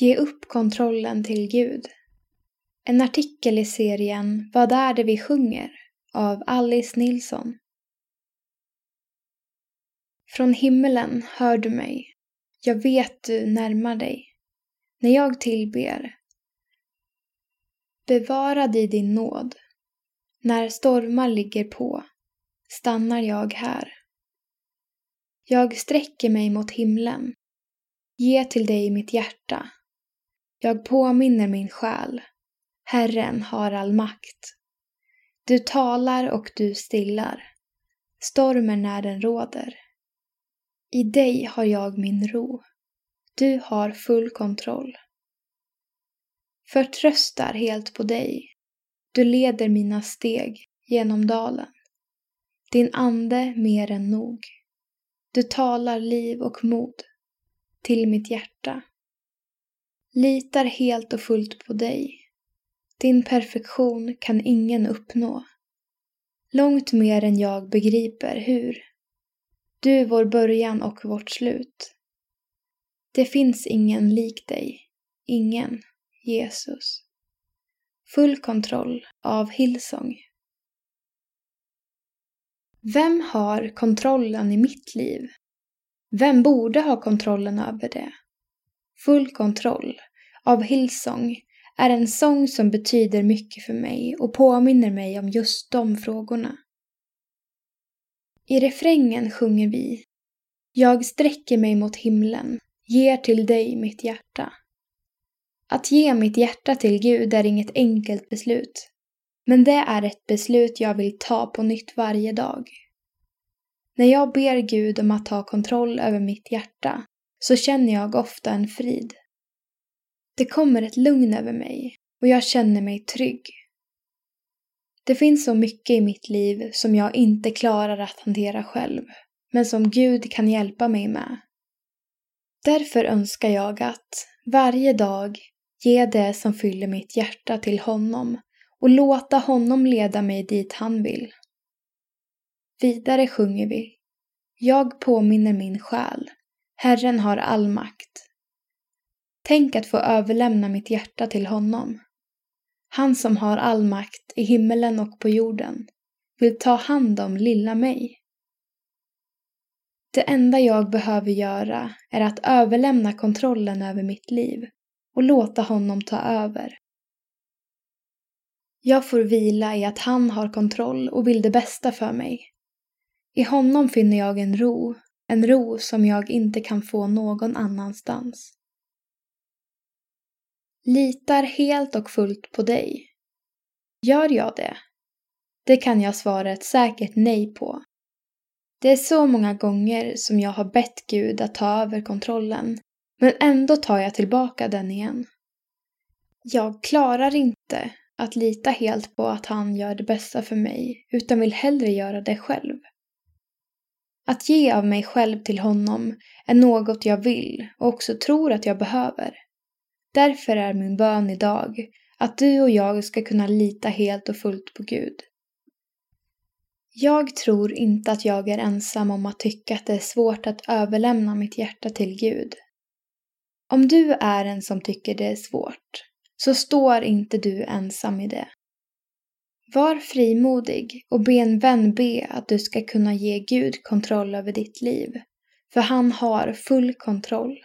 Ge upp kontrollen till Gud. En artikel i serien Vad är det vi sjunger? av Alice Nilsson. Från himmelen hör du mig. Jag vet du närmar dig. När jag tillber. Bevarad i din nåd. När stormar ligger på stannar jag här. Jag sträcker mig mot himlen. Ge till dig mitt hjärta. Jag påminner min själ. Herren har all makt. Du talar och du stillar. Stormen när den råder. I dig har jag min ro. Du har full kontroll. Förtröstar helt på dig. Du leder mina steg genom dalen. Din ande mer än nog. Du talar liv och mod till mitt hjärta. Litar helt och fullt på dig. Din perfektion kan ingen uppnå. Långt mer än jag begriper hur. Du är vår början och vårt slut. Det finns ingen lik dig. Ingen, Jesus. Full kontroll av Hillsong. Vem har kontrollen i mitt liv? Vem borde ha kontrollen över det? Full kontroll av Hillsong är en sång som betyder mycket för mig och påminner mig om just de frågorna. I refrängen sjunger vi Jag sträcker mig mot himlen, ger till dig mitt hjärta. Att ge mitt hjärta till Gud är inget enkelt beslut. Men det är ett beslut jag vill ta på nytt varje dag. När jag ber Gud om att ta kontroll över mitt hjärta så känner jag ofta en frid. Det kommer ett lugn över mig och jag känner mig trygg. Det finns så mycket i mitt liv som jag inte klarar att hantera själv, men som Gud kan hjälpa mig med. Därför önskar jag att varje dag ge det som fyller mitt hjärta till honom och låta honom leda mig dit han vill. Vidare sjunger vi Jag påminner min själ, Herren har all makt. Tänk att få överlämna mitt hjärta till honom. Han som har all makt i himmelen och på jorden vill ta hand om lilla mig. Det enda jag behöver göra är att överlämna kontrollen över mitt liv och låta honom ta över. Jag får vila i att han har kontroll och vill det bästa för mig. I honom finner jag en ro, en ro som jag inte kan få någon annanstans. Litar helt och fullt på dig. Gör jag det? Det kan jag svara ett säkert nej på. Det är så många gånger som jag har bett Gud att ta över kontrollen, men ändå tar jag tillbaka den igen. Jag klarar inte att lita helt på att han gör det bästa för mig, utan vill hellre göra det själv. Att ge av mig själv till honom är något jag vill och också tror att jag behöver. Därför är min bön idag att du och jag ska kunna lita helt och fullt på Gud. Jag tror inte att jag är ensam om att tycka att det är svårt att överlämna mitt hjärta till Gud. Om du är en som tycker det är svårt, så står inte du ensam i det. Var frimodig och be en vän be att du ska kunna ge Gud kontroll över ditt liv, för han har full kontroll.